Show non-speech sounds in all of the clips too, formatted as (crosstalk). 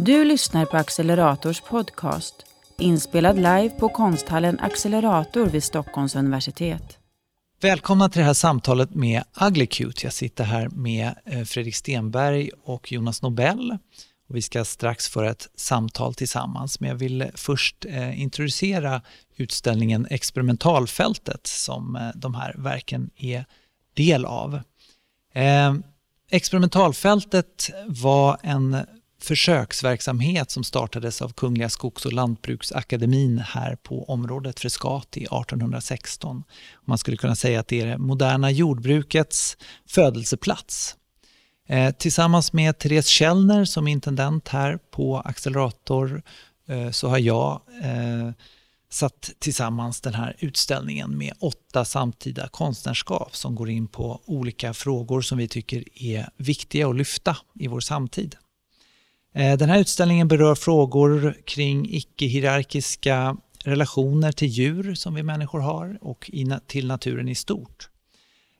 Du lyssnar på Accelerators podcast, inspelad live på konsthallen Accelerator vid Stockholms universitet. Välkomna till det här samtalet med Uglycute. Jag sitter här med eh, Fredrik Stenberg och Jonas Nobel. Vi ska strax föra ett samtal tillsammans, men jag vill först eh, introducera utställningen Experimentalfältet som eh, de här verken är del av. Experimentalfältet var en försöksverksamhet som startades av Kungliga Skogs och lantbruksakademin här på området Frescati 1816. Man skulle kunna säga att det är det moderna jordbrukets födelseplats. Eh, tillsammans med Therese Källner som är intendent här på Accelerator eh, så har jag eh, satt tillsammans den här utställningen med åtta samtida konstnärskap som går in på olika frågor som vi tycker är viktiga att lyfta i vår samtid. Eh, den här utställningen berör frågor kring icke-hierarkiska relationer till djur som vi människor har och till naturen i stort.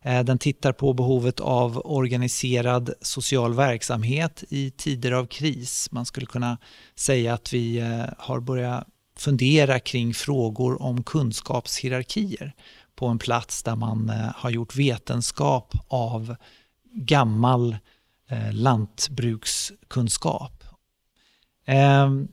Eh, den tittar på behovet av organiserad social verksamhet i tider av kris. Man skulle kunna säga att vi eh, har börjat fundera kring frågor om kunskapshierarkier på en plats där man har gjort vetenskap av gammal lantbrukskunskap. Ehm,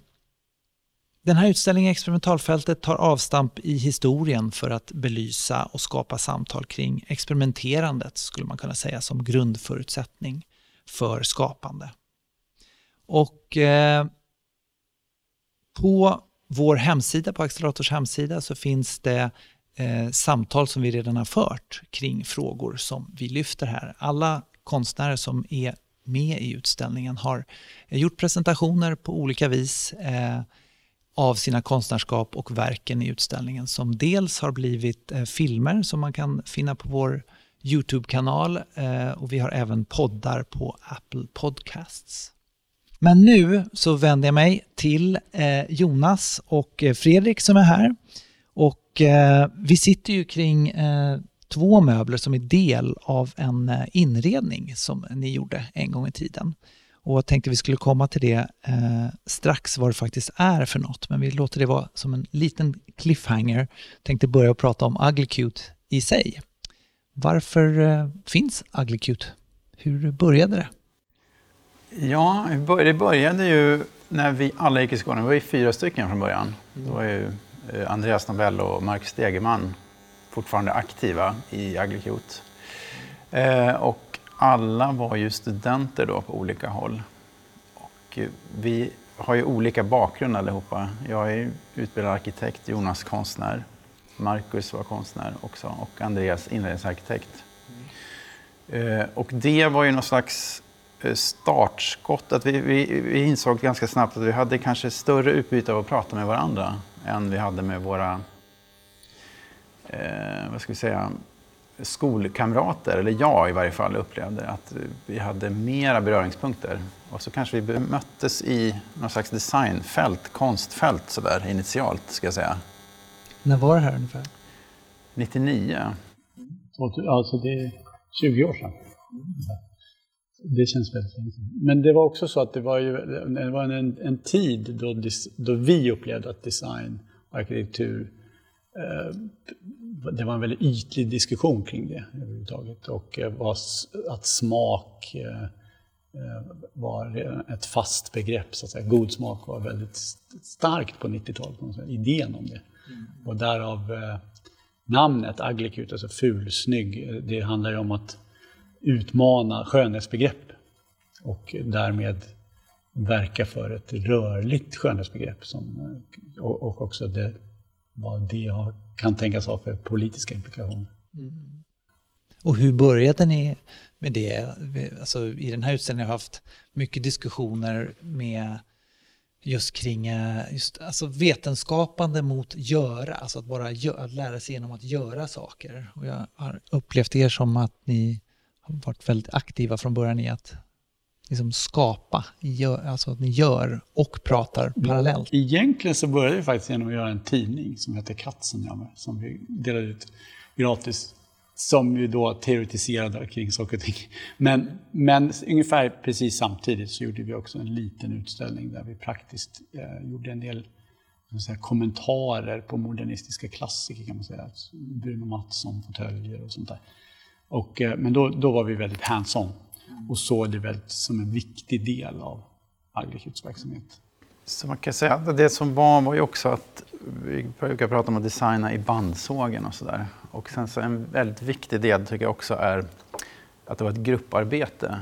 den här utställningen Experimentalfältet tar avstamp i historien för att belysa och skapa samtal kring experimenterandet, skulle man kunna säga, som grundförutsättning för skapande. Och eh, på vår hemsida, på Accelerators hemsida, så finns det eh, samtal som vi redan har fört kring frågor som vi lyfter här. Alla konstnärer som är med i utställningen har gjort presentationer på olika vis eh, av sina konstnärskap och verken i utställningen som dels har blivit eh, filmer som man kan finna på vår Youtube-kanal eh, och vi har även poddar på Apple Podcasts. Men nu så vänder jag mig till eh, Jonas och eh, Fredrik som är här. Och eh, vi sitter ju kring två möbler som är del av en eh, inredning som ni gjorde en gång i tiden. Och jag tänkte vi skulle komma till det eh, strax vad det faktiskt är för något. Men vi låter det vara som en liten cliffhanger. Tänkte börja prata om Uglycute i sig. Varför eh, finns Uglycute? Hur började det? Ja, det började ju när vi alla gick i skolan. Vi var ju fyra stycken från början. Det var ju eh, Andreas Nobel och Marcus Stegeman fortfarande aktiva i Aglicute. Eh, och alla var ju studenter då på olika håll. Och eh, vi har ju olika bakgrund allihopa. Jag är utbildad arkitekt, Jonas konstnär. Marcus var konstnär också och Andreas inredningsarkitekt. Eh, och det var ju någon slags startskott. Att vi, vi, vi insåg ganska snabbt att vi hade kanske större utbyte av att prata med varandra än vi hade med våra eh, vad ska vi säga, skolkamrater, eller jag i varje fall, upplevde att vi hade mera beröringspunkter. Och så kanske vi möttes i någon slags designfält, konstfält sådär initialt, ska jag säga. När var det här ungefär? 99. Alltså det är 20 år sedan. Det känns väldigt länge sedan. Men det var också så att det var, ju, det var en, en tid då, då vi upplevde att design och arkitektur Eh, det var en väldigt ytlig diskussion kring det överhuvudtaget. Och eh, att smak eh, var ett fast begrepp, så att säga. God smak var väldigt starkt på 90-talet, idén om det. Mm. Och därav namnet ugly alltså fulsnygg. Det handlar ju om att utmana skönhetsbegrepp och därmed verka för ett rörligt skönhetsbegrepp som, och också det vad det har, kan tänkas ha för politiska implikationer. Mm. Och hur började ni med det? Alltså, I den här utställningen har jag haft mycket diskussioner med just kring eh, just, alltså vetenskapande mot göra, alltså att bara gö att lära sig genom att göra saker. Och jag har upplevt er som att ni har varit väldigt aktiva från början i att liksom skapa, gör, alltså att ni gör och pratar parallellt? Egentligen så började vi faktiskt genom att göra en tidning som heter Katzenjammer, som vi delade ut gratis som ju då teoretiserade kring saker och ting. Men, men ungefär precis samtidigt så gjorde vi också en liten utställning där vi praktiskt eh, gjorde en del säga, kommentarer på modernistiska klassiker kan man säga. Bruno Mattsson, fåtöljer och sånt där. Och, eh, men då, då var vi väldigt hands-on och såg det väldigt som en viktig del av Agricuts verksamhet. Så man kan säga att det som var var ju också att vi brukar prata om att designa i bandsågen och sådär. Och sen så en väldigt viktig del tycker jag också är att det var ett grupparbete.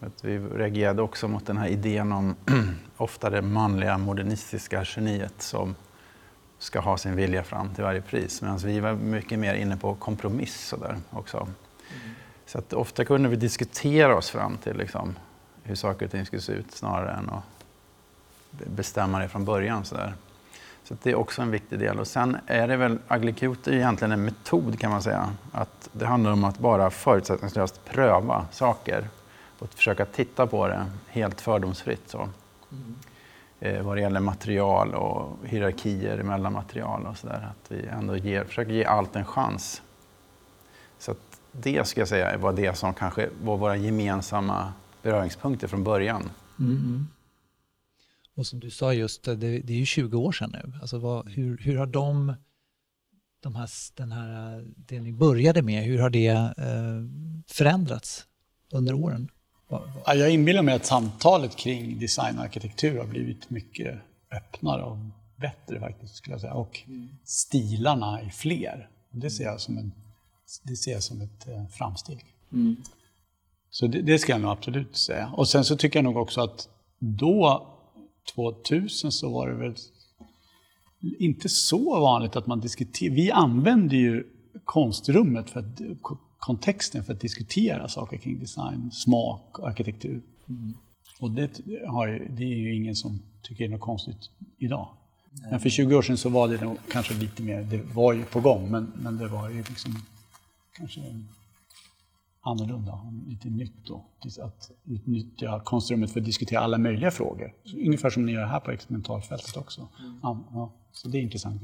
Att vi reagerade också mot den här idén om (clears throat) ofta det manliga modernistiska geniet som ska ha sin vilja fram till varje pris. Medan vi var mycket mer inne på kompromiss så där också. Mm. Så att ofta kunde vi diskutera oss fram till liksom, hur saker och ting skulle se ut snarare än att bestämma det från början. Så, där. så det är också en viktig del. Och sen är det väl, Aglicute är egentligen en metod kan man säga. Att det handlar om att bara förutsättningslöst pröva saker och försöka titta på det helt fördomsfritt. Så. Mm. Eh, vad det gäller material och hierarkier mellan material och sådär. Att vi ändå ger, försöker ge allt en chans. Så det ska jag säga var det som kanske var våra gemensamma beröringspunkter från början. Mm. Och som du sa just, det, det är ju 20 år sedan nu. Alltså vad, hur, hur har de, de här, den här, det ni började med, hur har det eh, förändrats under åren? Jag inbillar mig att samtalet kring design och arkitektur har blivit mycket öppnare och bättre faktiskt, skulle jag säga. Och mm. stilarna är fler. Det ser jag som, en, det ser jag som ett eh, framsteg. Mm. Så det, det, ska jag nog absolut säga. Och sen så tycker jag nog också att då 2000 så var det väl inte så vanligt att man diskuterade. Vi använde ju konstrummet, för att, kontexten för att diskutera saker kring design, smak och arkitektur. Mm. Och det, har, det är ju ingen som tycker är något konstigt idag. Men för 20 år sedan så var det nog kanske lite mer, det var ju på gång, men, men det var ju liksom kanske annorlunda, lite nytt då. Att utnyttja konstrummet för att diskutera alla möjliga frågor. Så ungefär som ni gör här på experimentalfältet också. Mm. Ja, så det är intressant.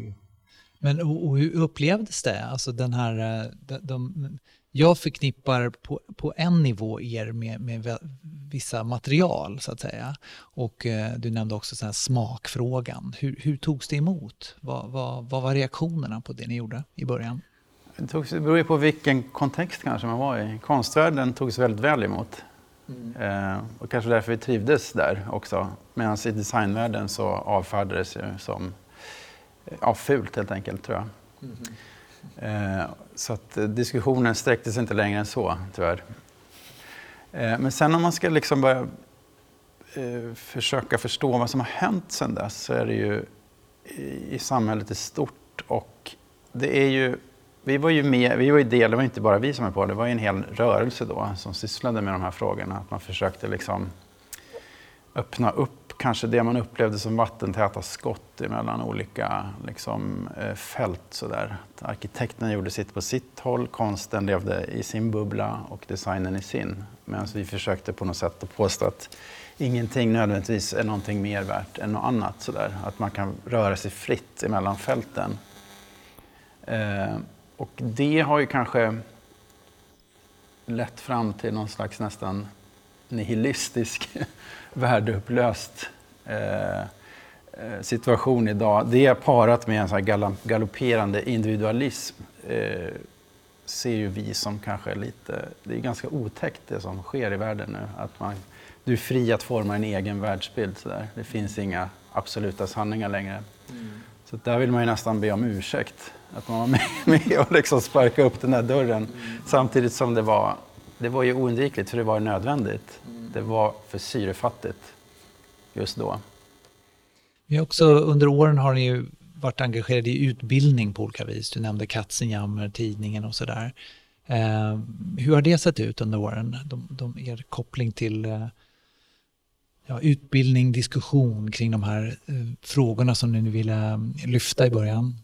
Men och hur upplevdes det? Alltså den här, eh, de, de, jag förknippar på, på en nivå er med, med vissa material så att säga. Och eh, du nämnde också så här smakfrågan. Hur, hur togs det emot? Vad, vad, vad var reaktionerna på det ni gjorde i början? Det, togs, det beror ju på vilken kontext kanske man var i. Konstvärlden togs väldigt väl emot. Mm. Eh, och kanske därför vi trivdes där också. Medan i designvärlden så avfärdades det som ja, fult helt enkelt tror jag. Mm. Eh, så att eh, diskussionen sträckte sig inte längre än så tyvärr. Eh, men sen om man ska liksom börja eh, försöka förstå vad som har hänt sedan dess så är det ju i, i samhället i stort och det är ju vi var ju med, vi var ju del, det var inte bara vi som var på det, var ju en hel rörelse då som sysslade med de här frågorna. Att man försökte liksom öppna upp kanske det man upplevde som vattentäta skott mellan olika liksom, eh, fält. Sådär. Arkitekterna gjorde sitt på sitt håll, konsten levde i sin bubbla och designen i sin. Medan vi försökte på något sätt att påstå att ingenting nödvändigtvis är någonting mer värt än något annat. Sådär. Att man kan röra sig fritt emellan fälten. Eh, och det har ju kanske lett fram till någon slags nästan nihilistisk, (laughs) värdeupplöst eh, eh, situation idag. Det parat med en sån här galopperande individualism eh, ser ju vi som kanske lite, det är ganska otäckt det som sker i världen nu. Att man, du är fri att forma en egen världsbild. Så där. Det finns inga absoluta sanningar längre. Mm. Så där vill man ju nästan be om ursäkt. Att man var med, (laughs) med och liksom sparka upp den där dörren. Mm. Samtidigt som det var, det var ju oundvikligt för det var nödvändigt. Mm. Det var för syrefattigt just då. Vi också, under åren har ni ju varit engagerade i utbildning på olika vis. Du nämnde Katzenjammer, tidningen och sådär. Eh, hur har det sett ut under åren? De, de, er koppling till eh, ja, utbildning, diskussion kring de här eh, frågorna som ni ville eh, lyfta i början?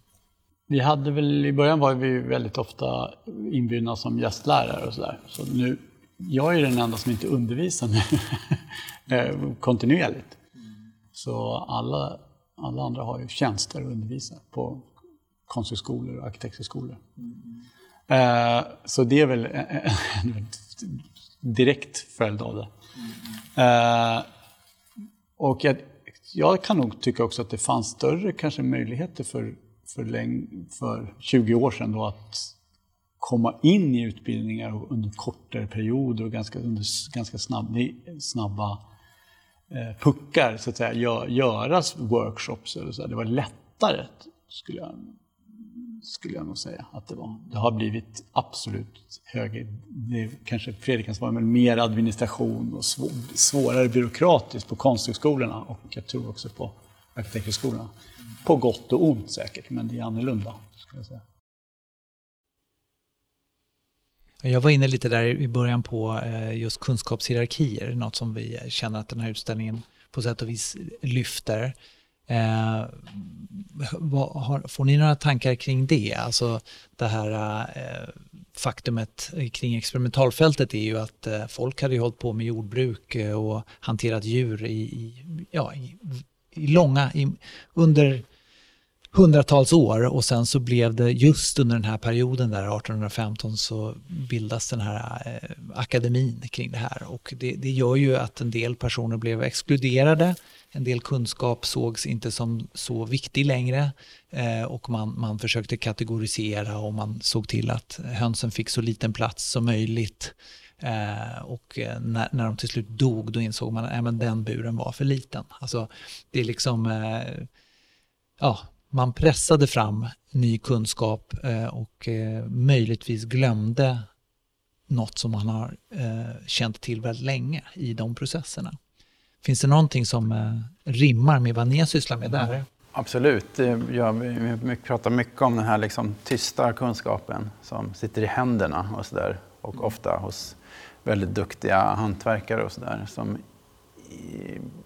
Vi hade väl, i början var vi väldigt ofta inbjudna som gästlärare och sådär. Så nu, jag är den enda som inte undervisar nu (laughs) eh, kontinuerligt. Så alla, alla andra har ju tjänster att undervisa på konsthögskolor och arkitekthögskolor. Mm. Eh, så det är väl (laughs) en direkt följd av det. Eh, och jag, jag kan nog tycka också att det fanns större kanske möjligheter för, för, läng, för 20 år sedan då att komma in i utbildningar under kortare perioder och ganska, under ganska snabb, snabba eh, puckar, så att säga, gö, göras workshops. Eller så. Det var lättare, skulle jag, skulle jag nog säga att det var. Det har blivit absolut högre, det kanske Fredrik kan svara, men mer administration och svår, svårare byråkratiskt på konsthögskolorna och jag tror också på Arkitekthögskolan. På gott och ont säkert, men det är annorlunda. Skulle jag säga. Jag var inne lite där i början på eh, just kunskapshierarkier, något som vi känner att den här utställningen på sätt och vis lyfter. Eh, får ni några tankar kring det? Alltså det här eh, faktumet kring experimentalfältet är ju att eh, folk hade hållit på med jordbruk eh, och hanterat djur i, i ja, i, i långa, i, under hundratals år. Och sen så blev det just under den här perioden där 1815 så bildas den här eh, akademin kring det här. Och det, det, gör ju att en del personer blev exkluderade, en del kunskap sågs inte som så viktig längre. Eh, och man, man försökte kategorisera och man såg till att hönsen fick så liten plats som möjligt. Eh, och eh, när, när de till slut dog då insåg man att äh, den buren var för liten. Alltså, det är liksom, eh, ja, man pressade fram ny kunskap eh, och eh, möjligtvis glömde något som man har eh, känt till väldigt länge i de processerna. Finns det någonting som eh, rimmar med vad ni har sysslat med där? Absolut. Ja, vi pratar mycket om den här liksom tysta kunskapen som sitter i händerna och så där. Och ofta hos väldigt duktiga hantverkare och så där som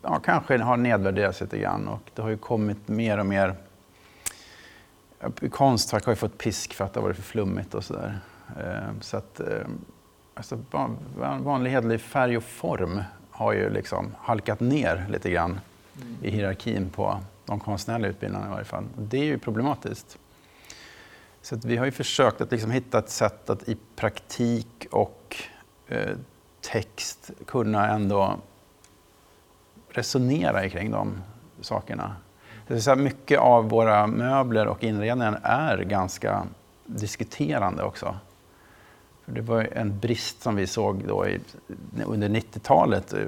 ja, kanske har nedvärderats lite grann. Och det har ju kommit mer och mer Konstverk har ju fått pisk för att det har varit för flummigt och sådär. Eh, så att, eh, alltså, vanlig hederlig färg och form har ju liksom halkat ner lite grann mm. i hierarkin på de konstnärliga utbildningarna i varje fall. Det är ju problematiskt. Så vi har ju försökt att liksom hitta ett sätt att i praktik och Eh, text kunna ändå resonera kring de sakerna. Det så mycket av våra möbler och inredningar är ganska diskuterande också. För det var en brist som vi såg då i, under 90-talet eh,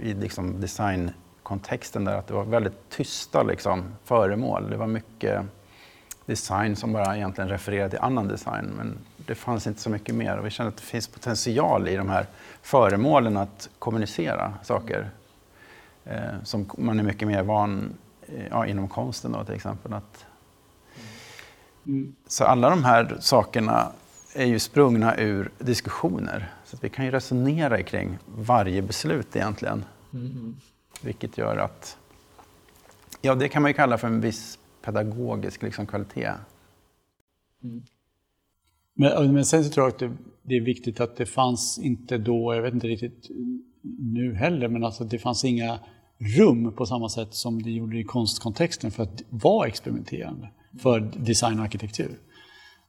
i liksom designkontexten där att det var väldigt tysta liksom, föremål. Det var mycket design som bara egentligen refererade till annan design. Men det fanns inte så mycket mer och vi kände att det finns potential i de här föremålen att kommunicera saker. Eh, som man är mycket mer van eh, ja, inom konsten då, till exempel. Att, mm. Så alla de här sakerna är ju sprungna ur diskussioner. Så vi kan ju resonera kring varje beslut egentligen. Mm. Vilket gör att, ja det kan man ju kalla för en viss pedagogisk liksom, kvalitet. Mm. Men, men sen så tror jag att det, det, är viktigt att det fanns inte då, jag vet inte riktigt nu heller, men alltså det fanns inga rum på samma sätt som det gjorde i konstkontexten för att vara experimenterande för design och arkitektur.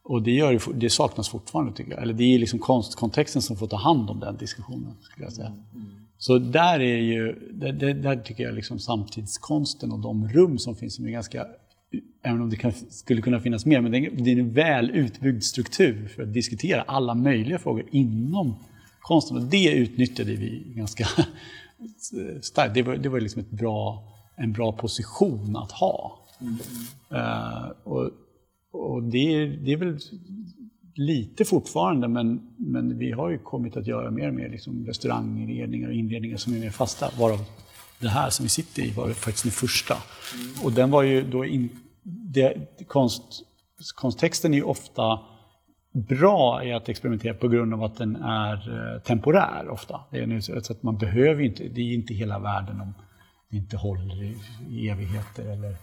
Och det, gör, det saknas fortfarande tycker jag. Eller det är liksom konstkontexten som får ta hand om den diskussionen. Skulle jag säga. Så där är ju, där, där tycker jag liksom samtidskonsten och de rum som finns som är ganska Även om det kan, skulle kunna finnas mer, men det är en väl utbyggd struktur för att diskutera alla möjliga frågor inom konsten. Och det utnyttjade vi ganska (laughs) starkt. Det var, det var liksom ett bra, en bra position att ha. Mm. Uh, och, och det, det, är väl lite fortfarande, men, men vi har ju kommit att göra mer och mer liksom restauranginredningar och inredningar som är mer fasta. Varav det här som vi sitter i var faktiskt den första. Mm. Och den var ju då in, det, konst, konsttexten är ju ofta bra i att experimentera på grund av att den är eh, temporär ofta. Det är så att man behöver inte, det är inte hela världen om det inte håller i evigheter eller,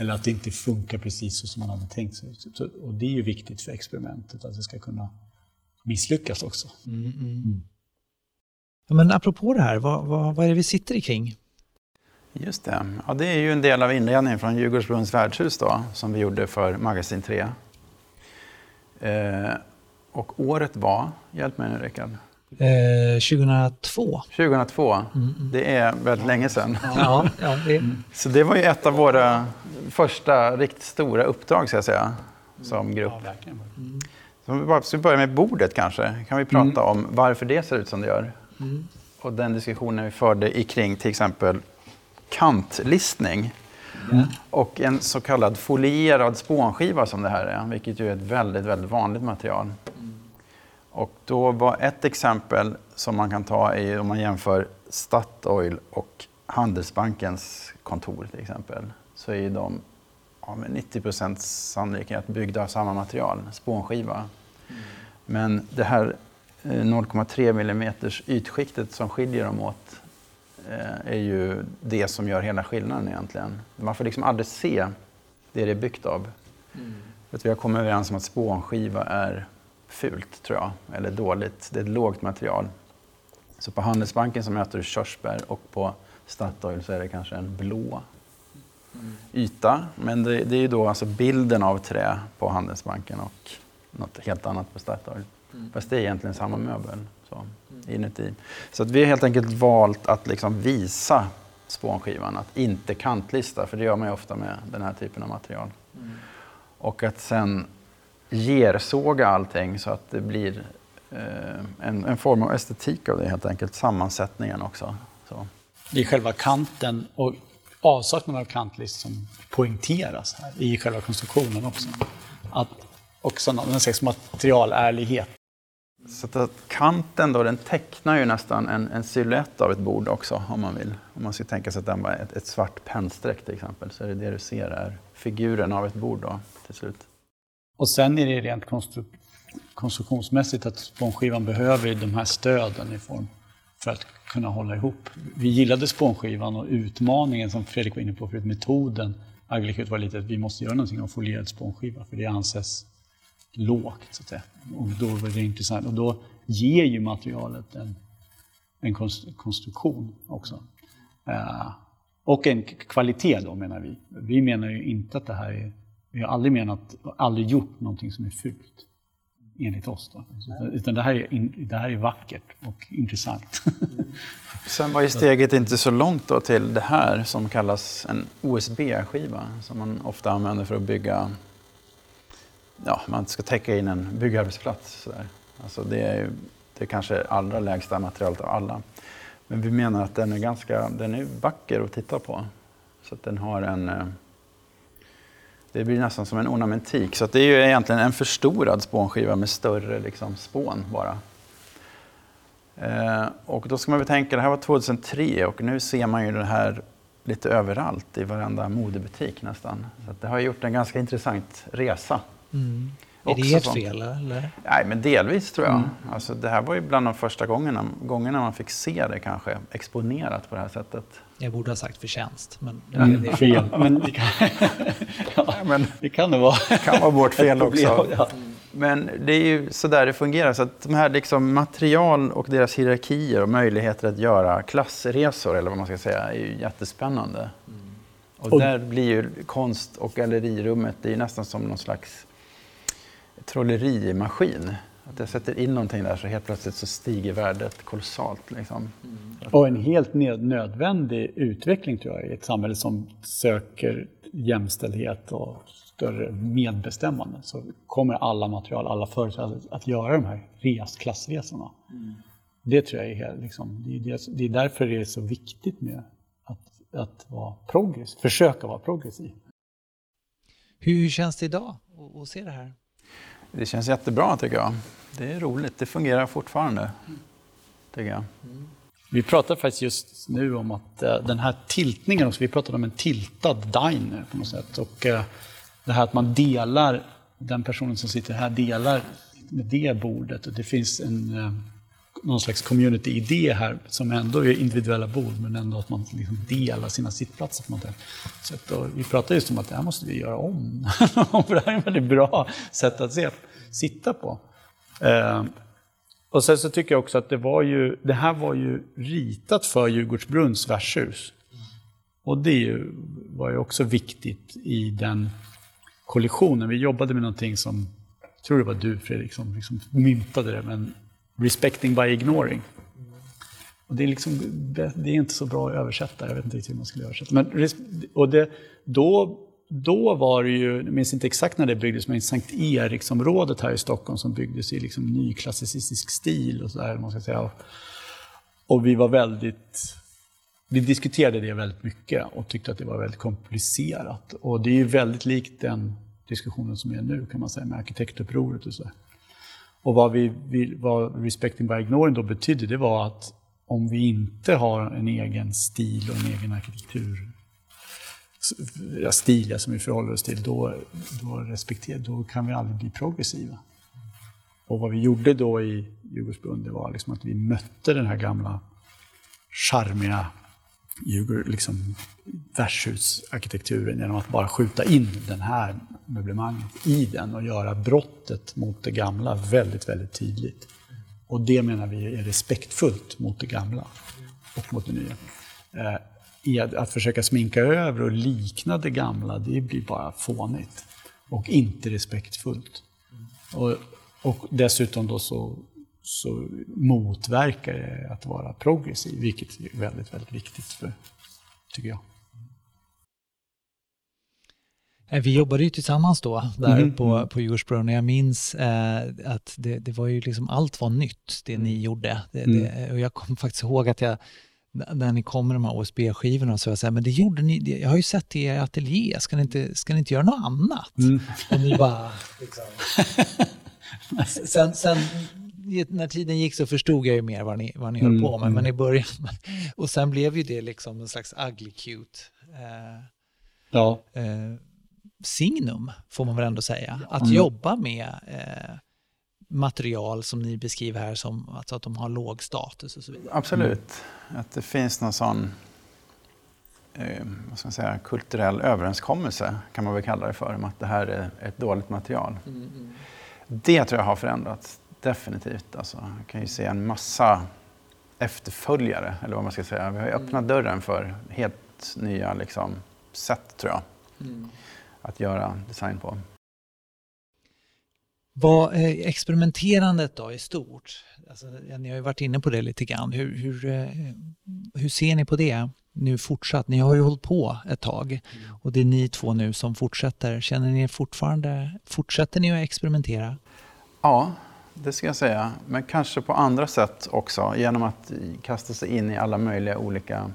eller att det inte funkar precis så som man hade tänkt sig. Så, och det är ju viktigt för experimentet, att det ska kunna misslyckas också. Mm, mm. Mm. Ja, men apropå det här, vad, vad, vad är det vi sitter i kring? Just det. Ja, det är ju en del av inredningen från Djurgårdsbrunns värdshus då, som vi gjorde för Magasin 3. Eh, Och året var, hjälp mig nu Rickard. Eh, 2002. 2002. Det är väldigt länge sedan. Ja, ja, det, Så det var ju ett av våra första riktigt stora uppdrag, ska jag säga, som grupp. Ja, verkligen. Så vi bara- ska vi börja med bordet kanske? Kan vi prata om varför det ser ut som det gör? Och den diskussionen vi förde i kring till exempel kantlistning. Och en så kallad folierad spånskiva som det här är, vilket ju är ett väldigt, väldigt vanligt material. Och då var ett exempel som man kan ta är om man jämför Statoil och Handelsbankens kontor till exempel. Så är de ja, med 90 sannolikhet byggda av samma material, spånskiva. Men det här eh, 0,3 mm ytskiktet som skiljer dem åt eh, är ju det som gör hela skillnaden egentligen. Man får liksom aldrig se det det är byggt av. För att vi har kommit överens om att spånskiva är fult, tror jag, eller dåligt. Det är ett lågt material. Så på Handelsbanken så möter du körsbär och på Statoil så är det kanske en blå yta. Men det, det är ju då alltså bilden av trä på Handelsbanken och något helt annat på Statoil. Fast det är egentligen samma möbel så, inuti. Så att vi har helt enkelt valt att liksom visa spånskivan, att inte kantlista, för det gör man ju ofta med den här typen av material. Och att sen gersåga allting så att det blir eh, en, en form av estetik av det helt enkelt, sammansättningen också. Så. Det är själva kanten och avsaknaden av kantlist som poängteras här i själva konstruktionen också. Att också någon slags materialärlighet. Så att- eh, kanten då, den tecknar ju nästan en, en silhuett av ett bord också om man vill. Om man ska tänka sig att den var ett, ett svart pennstreck till exempel, så är det det du ser är figuren av ett bord då till slut. Och sen är det rent konstru konstruktionsmässigt att spånskivan behöver de här stöden i form för att kunna hålla ihop. Vi gillade spånskivan och utmaningen som Fredrik var inne på förut, metoden Aglikut var lite att vi måste göra någonting av folierad spånskiva för det anses lågt. Så att säga. Och då var det intressant. Och då ger ju materialet en, en konst- konstruktion också. Eh, och en kvalitet då menar vi. Vi menar ju inte att det här är, vi har aldrig menat, aldrig gjort någonting som är fult. Enligt oss då. Utan det här, är in, det här är vackert och intressant. (laughs) Sen var ju steget inte så långt då till det här som kallas en OSB-skiva som man ofta använder för att bygga, ja, man ska täcka in en byggarbetsplats. Sådär. Alltså det är ju det är kanske allra lägsta materialet av alla. Men vi menar att den är ganska, den är vacker att titta på. Så att den har en, eh, det blir nästan som en ornamentik. Så att det är ju egentligen en förstorad spånskiva med större liksom, spån bara. Eh, och då ska man betänka, tänka, det här var 2003 och nu ser man ju det här lite överallt i varenda modebutik nästan. Så att det har gjort en ganska intressant resa mm. Är det ert sånt. fel eller? Nej, men delvis tror jag. Alltså, det här var ju bland de första gångerna, gångerna man fick se det kanske exponerat på det här sättet. Jag borde ha sagt förtjänst. Men Mm, fel. (laughs) Men det kan, (laughs) ja, men- det kan det vara. Det kan vara vårt fel (laughs) Problem, också. ja. Men det är ju så där det fungerar. Så att de här liksom material och deras hierarkier och möjligheter att göra klassresor, eller vad man ska säga, är ju jättespännande. Och, Och- där blir ju konst och gallerirummet, det är ju nästan som någon slags trollerimaskin. Att jag sätter in någonting där så helt plötsligt så stiger värdet kolossalt. Liksom. Och en helt nöd- nödvändig utveckling tror jag i ett samhälle som söker jämställdhet och större medbestämmande. Så kommer alla material, alla företag att göra de här res, klassresorna. Det tror jag är, helt, liksom, det, är det, det är därför det är så viktigt med att, att vara progressiv, försöka vara progressiv. hur, hur känns det idag att, att se det här? Det känns jättebra tycker jag. Det är roligt, det fungerar fortfarande. Tycker jag. Mm. Vi pratar faktiskt just nu om att eh, den här tiltningen, också, vi pratade om en tiltad diner på något sätt. Och eh, det här att man delar, den personen som sitter här delar med det bordet. Och det finns en, eh, någon slags community-idé här som ändå är individuella bord men ändå att man liksom delar sina sittplatser på något sätt. Och vi pratade just om att det här måste vi göra om. (laughs) För det här är ett väldigt bra sätt att se, sitta på. Eh, och sen så tycker jag också att det var ju, det här var ju ritat för Djurgårdsbrunns värdshus. Och det ju, var ju också viktigt i den kollisionen. Vi jobbade med någonting som, jag tror det var du Fredrik som liksom myntade det, men respecting by ignoring. Och det, är liksom, det, är inte så bra att översätta, jag vet inte riktigt hur man skulle översätta. Men, och det, då, då var det ju, jag minns inte exakt när det byggdes, men Sankt Eriksområdet här i Stockholm som byggdes i liksom nyklassicistisk stil och sådär, man ska säga. Och vi var väldigt vi diskuterade det väldigt mycket och tyckte att det var väldigt komplicerat. Och det är ju väldigt likt den diskussionen som är nu kan man säga med arkitektupproret och så. Och vad, vi, vi, vad Respecting by Ignoring då betydde, det var att om vi inte har en egen stil och en egen arkitektur, stil som vi förhåller oss till, då, då, respekter, då kan vi aldrig bli progressiva. Och vad vi gjorde då i Djurgårdsbrunn, det var liksom att vi mötte den här gamla charmiga Djurgård, liksom värdshusarkitekturen genom att bara skjuta in den här möblemanget i den och göra brottet mot det gamla väldigt, väldigt tydligt. Och det menar vi är respektfullt mot det gamla och mot det nya. Eh, att försöka sminka över och likna det gamla, det blir bara fånigt och inte respektfullt. Och, och dessutom då så så motverkar det att vara progressiv, vilket är väldigt, väldigt viktigt, för, tycker jag. Eh, vi jobbade ju tillsammans då, där mm. på, på Djursbrunn, och jag minns eh, att det, det, var ju liksom, allt var nytt, det ni gjorde. Det, mm. det, och jag kommer faktiskt ihåg att jag, när ni kom med de här OSB-skivorna så var jag så här, men det gjorde ni, jag har ju sett det i er ateljé, ska ni inte, ska ni inte göra något annat? Mm. Och ni bara, liksom. (laughs) sen, sen när tiden gick så förstod jag ju mer vad ni, vad ni mm, höll på med, mm. men i början, (laughs) och sen blev ju det liksom en slags ugly cute eh, ja. eh, signum, får man väl ändå säga. Att mm. jobba med eh, material som ni beskriver här som alltså att de har låg status och så vidare. Absolut, att det finns någon sån eh, vad ska man säga, kulturell överenskommelse kan man väl kalla det för, om att det här är ett dåligt material. Mm, mm. Det tror jag har förändrats definitivt. Alltså, jag kan ju se en massa efterföljare, eller vad man ska säga. Vi har ju öppnat mm. dörren för helt nya liksom, sätt, tror jag, mm. att göra design på. Vad är experimenterandet då i stort? Alltså, ni har ju varit inne på det lite grann. Hur, hur, eh, hur ser ni på det nu fortsatt? Ni har ju hållit på ett tag mm. och det är ni två nu som fortsätter. Känner ni fortfarande, fortsätter ni att experimentera? Ja, det ska jag säga. Men kanske på andra sätt också. Genom att kasta sig in i alla möjliga olika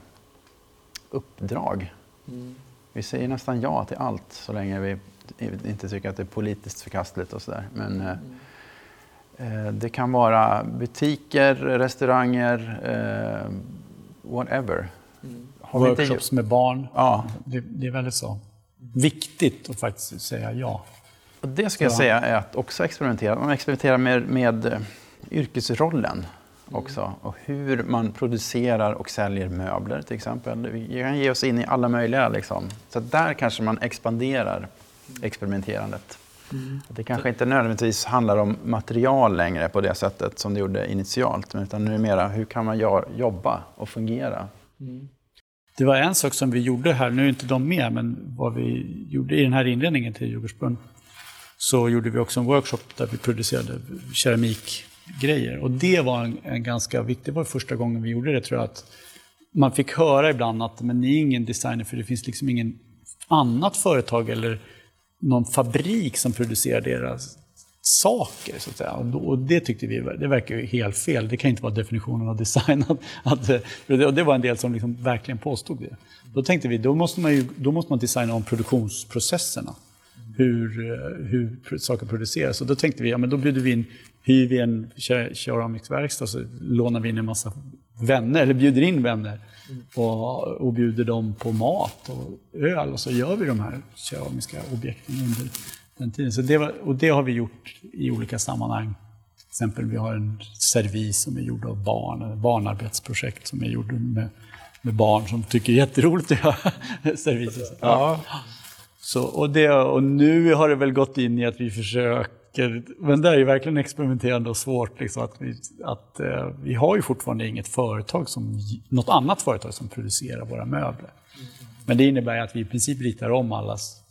uppdrag. Mm. Vi säger nästan ja till allt så länge vi inte tycker att det är politiskt förkastligt och sådär. Men mm. eh, det kan vara butiker, restauranger, eh, whatever. Mm. Workshops med barn. Ja. Det, det, är väldigt så viktigt att faktiskt säga ja. Och det ska jag säga är att också experimentera. Man experimenterar med, med eh, yrkesrollen också och hur man producerar och säljer möbler till exempel. Vi kan ge oss in i alla möjliga liksom. Så där kanske man expanderar experimenterandet. Mm. Det kanske inte nödvändigtvis handlar om material längre på det sättet som det gjorde initialt, utan nu är det mera hur kan man jobba och fungera. Mm. Det var en sak som vi gjorde här, nu är inte de med, men vad vi gjorde i den här inredningen till Djurgårdsbrunn så gjorde vi också en workshop där vi producerade keramikgrejer. Och det var en, en ganska viktig, det var första gången vi gjorde det tror jag, att man fick höra ibland att men ni är ingen designer för det finns liksom ingen annat företag eller någon fabrik som producerar deras saker. Så att säga. Och, det tyckte vi det verkar ju helt fel. Det kan inte vara definitionen av design. Att, att, och det var en del som liksom verkligen påstod det. Då tänkte vi, då måste man, ju, då måste man designa om produktionsprocesserna hur, eh, hur saker produceras. Och då tänkte vi, ja men då bjuder vi in, hyr vi en keramikverkstad så lånar vi in en massa vänner, eller bjuder in vänner och, och bjuder dem på mat och öl och så gör vi de här keramiska objekten under den tiden. Så det var, och det har vi gjort i olika sammanhang. Till exempel vi har en servis som är gjord av barn, ett barnarbetsprojekt som är gjord med, med barn som tycker det är jätteroligt att göra (laughs) serviser. Ja. Så, och, det, och nu har det väl gått in i att vi försöker, men det är ju verkligen experimenterande och svårt. Liksom, att vi, att, eh, vi har ju fortfarande inget företag som, något annat företag som producerar våra möbler. Men det innebär att vi i princip ritar om allas,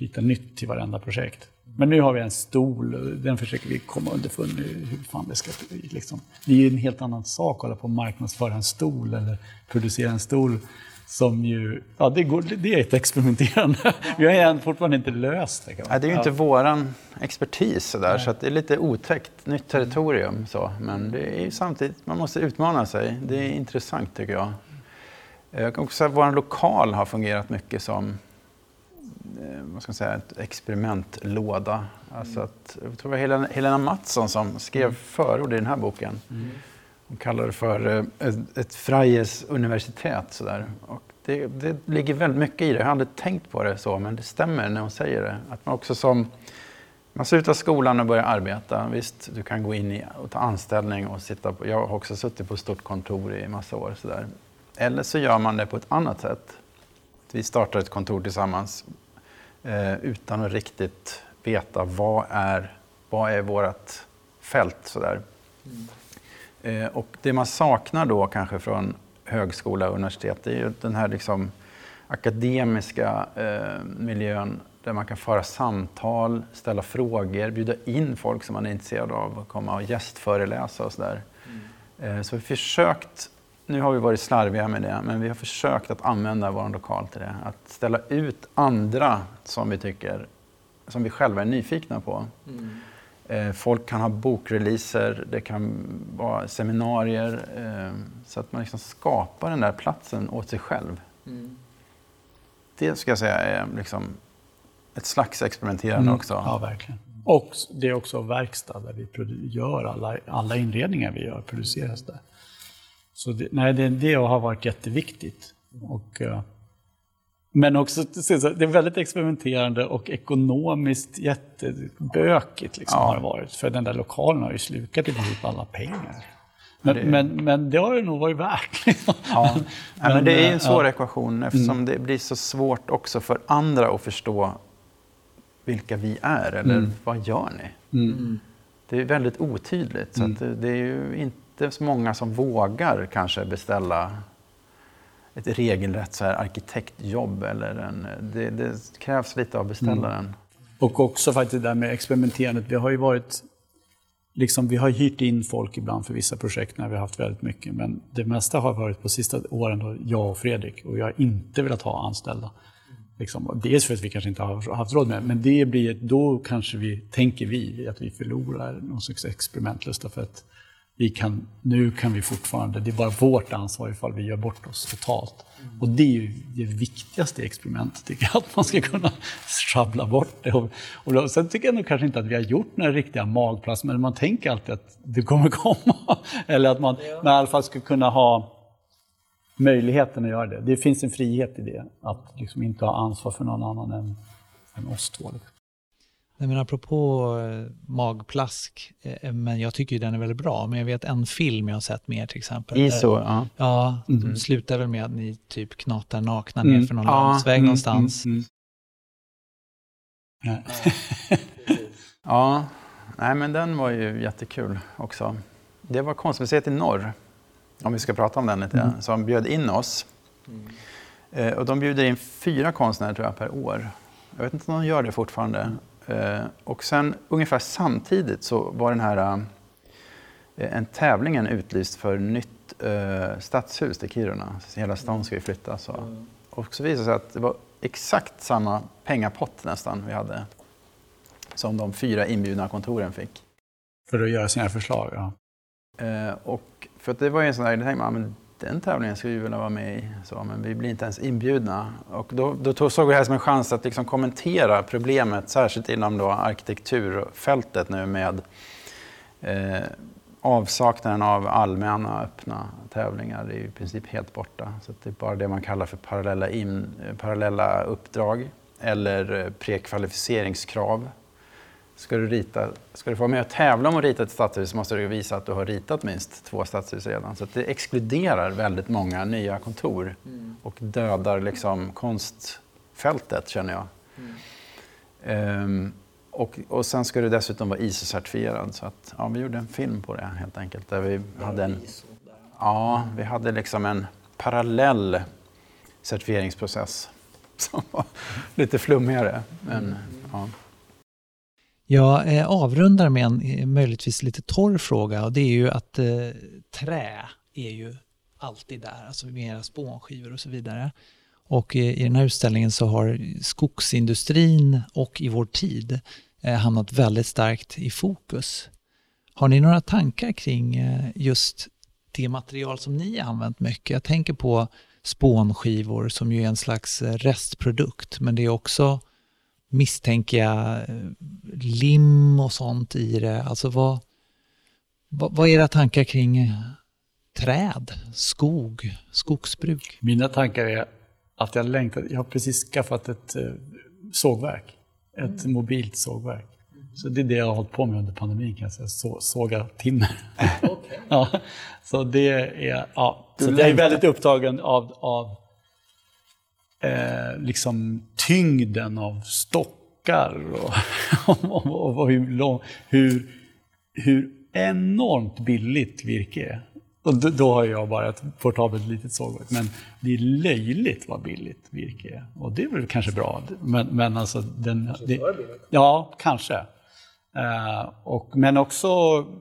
ritar nytt till varenda projekt. Men nu har vi en stol, den försöker vi komma underfund med hur fan det ska liksom. Det är ju en helt annan sak att hålla på och marknadsföra en stol eller producera en stol som ju, ja det, går, det är ett experimenterande. Vi har fortfarande inte löst det. Ja, det är ju inte våran expertis så att det är lite otäckt, nytt territorium. Så. Men det är ju samtidigt, man måste utmana sig. Det är intressant tycker jag. Jag kan också säga att vår lokal har fungerat mycket som Eh, vad ska man säga, ett experimentlåda. Alltså att, jag tror det var Helena, Helena Mattsson som skrev mm. förord i den här boken. Mm. Hon kallar det för eh, ett, ett Freies universitet. Sådär. Och det, det, ligger väldigt mycket i det. Jag har aldrig tänkt på det så, men det stämmer när hon säger det. Att man också som man slutar skolan och börjar arbeta. Visst, du kan gå in i och ta anställning och sitta på, jag har också suttit på ett stort kontor i massa år. Sådär. Eller så gör man det på ett annat sätt. Vi startar ett kontor tillsammans eh, utan att riktigt veta vad är, vad är vårt fält. Sådär. Mm. Eh, och det man saknar då kanske från högskola och universitet det är ju den här liksom akademiska eh, miljön där man kan föra samtal, ställa frågor, bjuda in folk som man är intresserad av att komma och gästföreläsa och sådär. Mm. Eh, så vi har försökt nu har vi varit slarviga med det, men vi har försökt att använda vår lokal till det. Att ställa ut andra som vi tycker, som vi själva är nyfikna på. Mm. Eh, folk kan ha bokreleaser, det kan vara seminarier. Eh, så att man liksom skapar den där platsen åt sig själv. Mm. Det ska jag säga är liksom ett slags experimenterande mm. också. Ja, verkligen. Och det är också verkstad där vi gör alla, alla inredningar vi gör produceras där. Så det, nej, det, det har varit jätteviktigt. Och, uh, men också, det är väldigt experimenterande och ekonomiskt jättebökigt liksom, ja. har det varit. För den där lokalen har ju slukat i princip alla pengar. Men det... Men, men det har det nog varit värt. (laughs) Liksom. Ja. men, ja, men det är en svår ja. ekvation eftersom mm. det blir så svårt också för andra att förstå vilka vi är eller mm. vad gör ni? Mm. Det är väldigt otydligt. Så mm. det, det, är ju inte inte så många som vågar kanske beställa ett regelrätt så här arkitektjobb. Eller en, det, det krävs lite av beställaren. Mm. Och också faktiskt det där med experimenterandet. Vi har ju varit Liksom, vi har hyrt in folk ibland för vissa projekt när vi har haft väldigt mycket. Men det mesta har varit på sista åren då jag och Fredrik. Och jag har inte velat ha anställda. Liksom, dels för att vi kanske inte har haft råd med men det blir, då kanske vi, tänker vi, att vi förlorar någon slags experimentlusta. För att vi kan, nu kan vi fortfarande, det är bara vårt ansvar ifall vi gör bort oss totalt. Och det är ju det viktigaste experimentet, tycker jag, att man ska kunna schabbla bort det. Och, och sen tycker jag nog kanske inte att vi har gjort några riktiga magplast, men man tänker alltid att det kommer (laughs) komma. Eller att man ja. i alla fall ska kunna ha möjligheten att göra det. Det finns en frihet i det, att liksom inte ha ansvar för någon annan än, än oss två. Liksom. Nej, men apropå eh, magplask, eh, men jag tycker ju den är väldigt bra. Men jag vet en film jag har sett med till exempel. ISO, där, ja. Ja, mm. slutar väl med att ni typ knatar nakna mm. ner för någon ja. landsväg mm. någonstans. Mm. mm. (laughs) ja, nej men den var ju jättekul också. Det var Konstmuseet i norr, om vi ska prata om den lite, mm. som bjöd in oss. Mm. Eh, och de bjuder in fyra konstnärer tror jag per år. Jag vet inte om de gör det fortfarande. Eh, och sen ungefär samtidigt så var den här eh, en tävlingen utlyst för nytt eh, stadshus till Kiruna. Så hela stan ska ju flytta. Så. Mm. Och så visade det sig att det var exakt samma pengapott nästan vi hade som de fyra inbjudna kontoren fick. För att göra sina förslag? Ja. Och för att det var ju en sån där, tänkte man, men den tävlingen skulle vi vilja vara med i, så, men vi blir inte ens inbjudna. Och då, då såg vi det här som en chans att liksom kommentera problemet, särskilt inom då arkitekturfältet nu med eh, avsaknaden av allmänna öppna tävlingar Det är i princip helt borta. Så det är bara det man kallar för parallella, in, parallella uppdrag eller eh, prekvalificeringskrav Ska du, rita, ska du få vara med och tävla om att rita ett stadshus så måste du visa att du har ritat minst två stadshus redan. Så det exkluderar väldigt många nya kontor mm. och dödar liksom konstfältet känner jag. Mm. Um, och, och sen ska du dessutom vara ISO-certifierad. Så att, ja, vi gjorde en film på det helt enkelt. Där vi hade en, ja, vi hade liksom en parallell certifieringsprocess (laughs) som var lite flummigare. Men, mm. ja. Jag eh, avrundar med en eh, möjligtvis lite torr fråga och det är ju att eh, trä är ju alltid där, alltså mera spånskivor och så vidare. Och eh, i den här utställningen så har skogsindustrin och i vår tid eh, hamnat väldigt starkt i fokus. Har ni några tankar kring eh, just det material som ni har använt mycket? Jag tänker på spånskivor som ju är en slags eh, restprodukt men det är också misstänker jag lim och sånt i det. Alltså vad, vad, vad är era tankar kring träd, skog, skogsbruk? Mina tankar är att jag längtar. Jag har precis skaffat ett eh, sågverk. Ett mm. mobilt sågverk. Så det är det jag har hållit på med under pandemin kan jag säga. Så, såga timmer. (laughs) Okay. (laughs) ja, så det är, ja, så jag är väldigt upptagen av, av eh, liksom tyngden av stockar (laughs) och, och, och, hur, lång, hur, hur enormt billigt virke är. Och då, då har jag bara ett portabelt litet sågverk. Men det är löjligt vad billigt virke är. Och det är väl kanske bra. Men, men alltså den... Det, ja, kanske. Uh, och, men också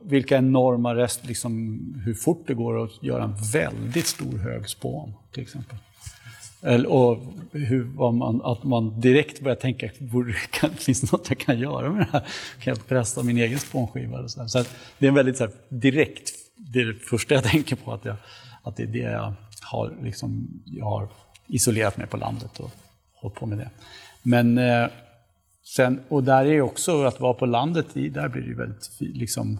vilka enorma rest, liksom, hur fort det går att göra en väldigt stor hög spån till exempel. Och hur, man, att man direkt börjar tänka, kan, (laughs) finns det något jag kan göra med det här? Kan jag pressa min egen spånskiva? så, så det är en väldigt så här, direkt, det är det första jag (laughs) tänker på, att, jag, att det är det jag har, liksom, jag har isolerat mig på landet och hållit på med det. Men eh, sen, och där är också att vara på landet, där blir det väldigt, liksom,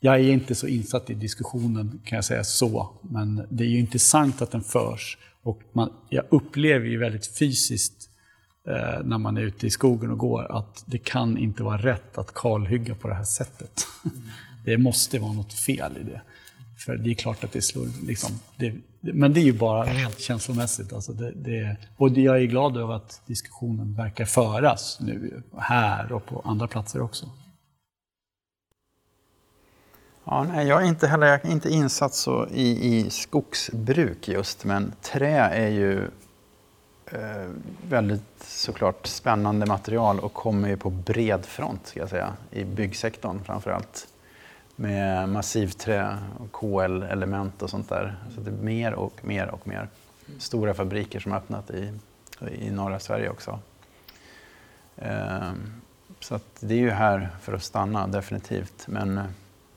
jag är inte så insatt i diskussionen kan jag säga så, men det är ju intressant att den förs och man, jag upplever ju väldigt fysiskt eh, när man är ute i skogen och går att det kan inte vara rätt att kalhygga på det här sättet. Mm. (laughs) Det måste vara något fel i det. För det är klart att det slår, liksom, det, men det är ju bara rent känslomässigt. Alltså det, det, och jag är glad över att diskussionen verkar föras nu här och på andra platser också. Ja, nej, jag är inte heller jag är inte insatt så i, i skogsbruk just, men trä är ju eh, väldigt såklart spännande material och kommer ju på bred front, ska jag säga, i byggsektorn framför allt. Med massivträ och KL-element och sånt där. Så det är mer och mer och mer. Stora fabriker som har öppnat i, i norra Sverige också. Eh, så det är ju här för att stanna, definitivt. Men eh,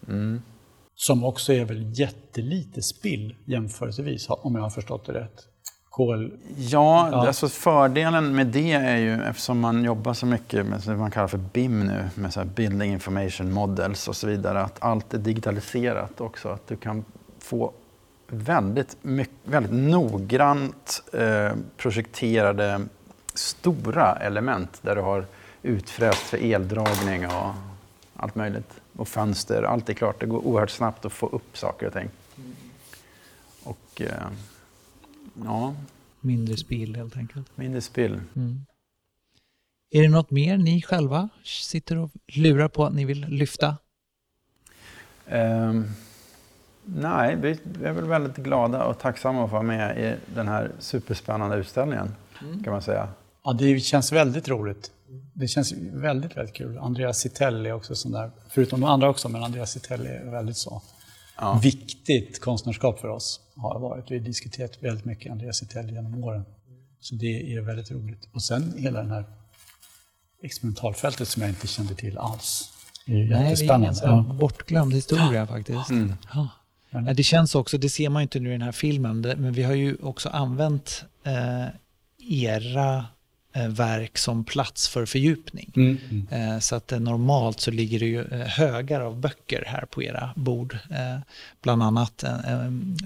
Mm. Som också är väl jättelite spill jämförelsevis, om jag har förstått det rätt. Kol... Ja, ja, Alltså fördelen med det är ju, eftersom man jobbar så mycket med det man kallar för BIM nu, med så Building Information Models och så vidare, att allt är digitaliserat också. Att du kan få väldigt, mycket, väldigt noggrant eh, projekterade stora element där du har utfräst för eldragning och allt möjligt och fönster. Allt är klart. Det går oerhört snabbt att få upp saker och ting. Och eh, ja. Mindre spill helt enkelt. Mindre spill. Mm. Är det något mer ni själva sitter och lurar på att ni vill lyfta? Um, nej, vi är väl väldigt glada och tacksamma att vara med i den här superspännande utställningen. Mm. kan man säga. Ja, det känns väldigt roligt det känns väldigt, väldigt kul. Andreas Citelli är också sån där, förutom de andra också, men Andreas Citelli är väldigt så ja. viktigt konstnärskap för oss. Har varit. Vi har diskuterat väldigt mycket Andreas Citelli genom åren. Så det är väldigt roligt. Och sen hela det här experimentalfältet som jag inte kände till alls. Det är Nej, det är ja. bortglömd historia faktiskt. Mm. Ja. Det känns också, det ser man inte nu i den här filmen, men vi har ju också använt eh, era verk som plats för fördjupning. Mm, mm. Eh, så att eh, normalt så ligger det ju högar av böcker här på era bord. Bland annat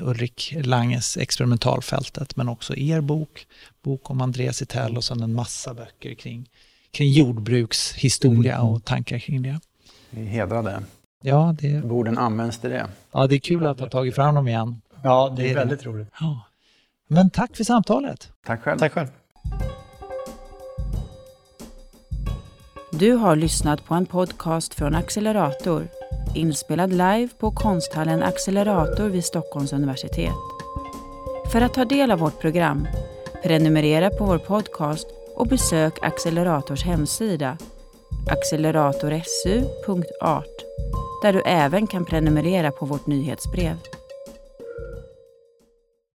Ulrik Langes Experimentalfältet, men också er bok, bok om Andreas Itell och sen en massa böcker kring, kring jordbrukshistoria mm, och tankar kring det. Vi hedrade. Ja, det... Borden används till det. Ja, det är kul att ha tagit fram dem igen. Ja, det är, är väldigt roligt. Ja. Men tack för samtalet. Tack själv. Tack själv. Du har lyssnat på en podcast från Accelerator, inspelad live på konsthallen Accelerator vid Stockholms universitet. För att ta del av vårt program, prenumerera på vår podcast och besök Accelerators hemsida acceleratorsu.art där du även kan prenumerera på vårt nyhetsbrev.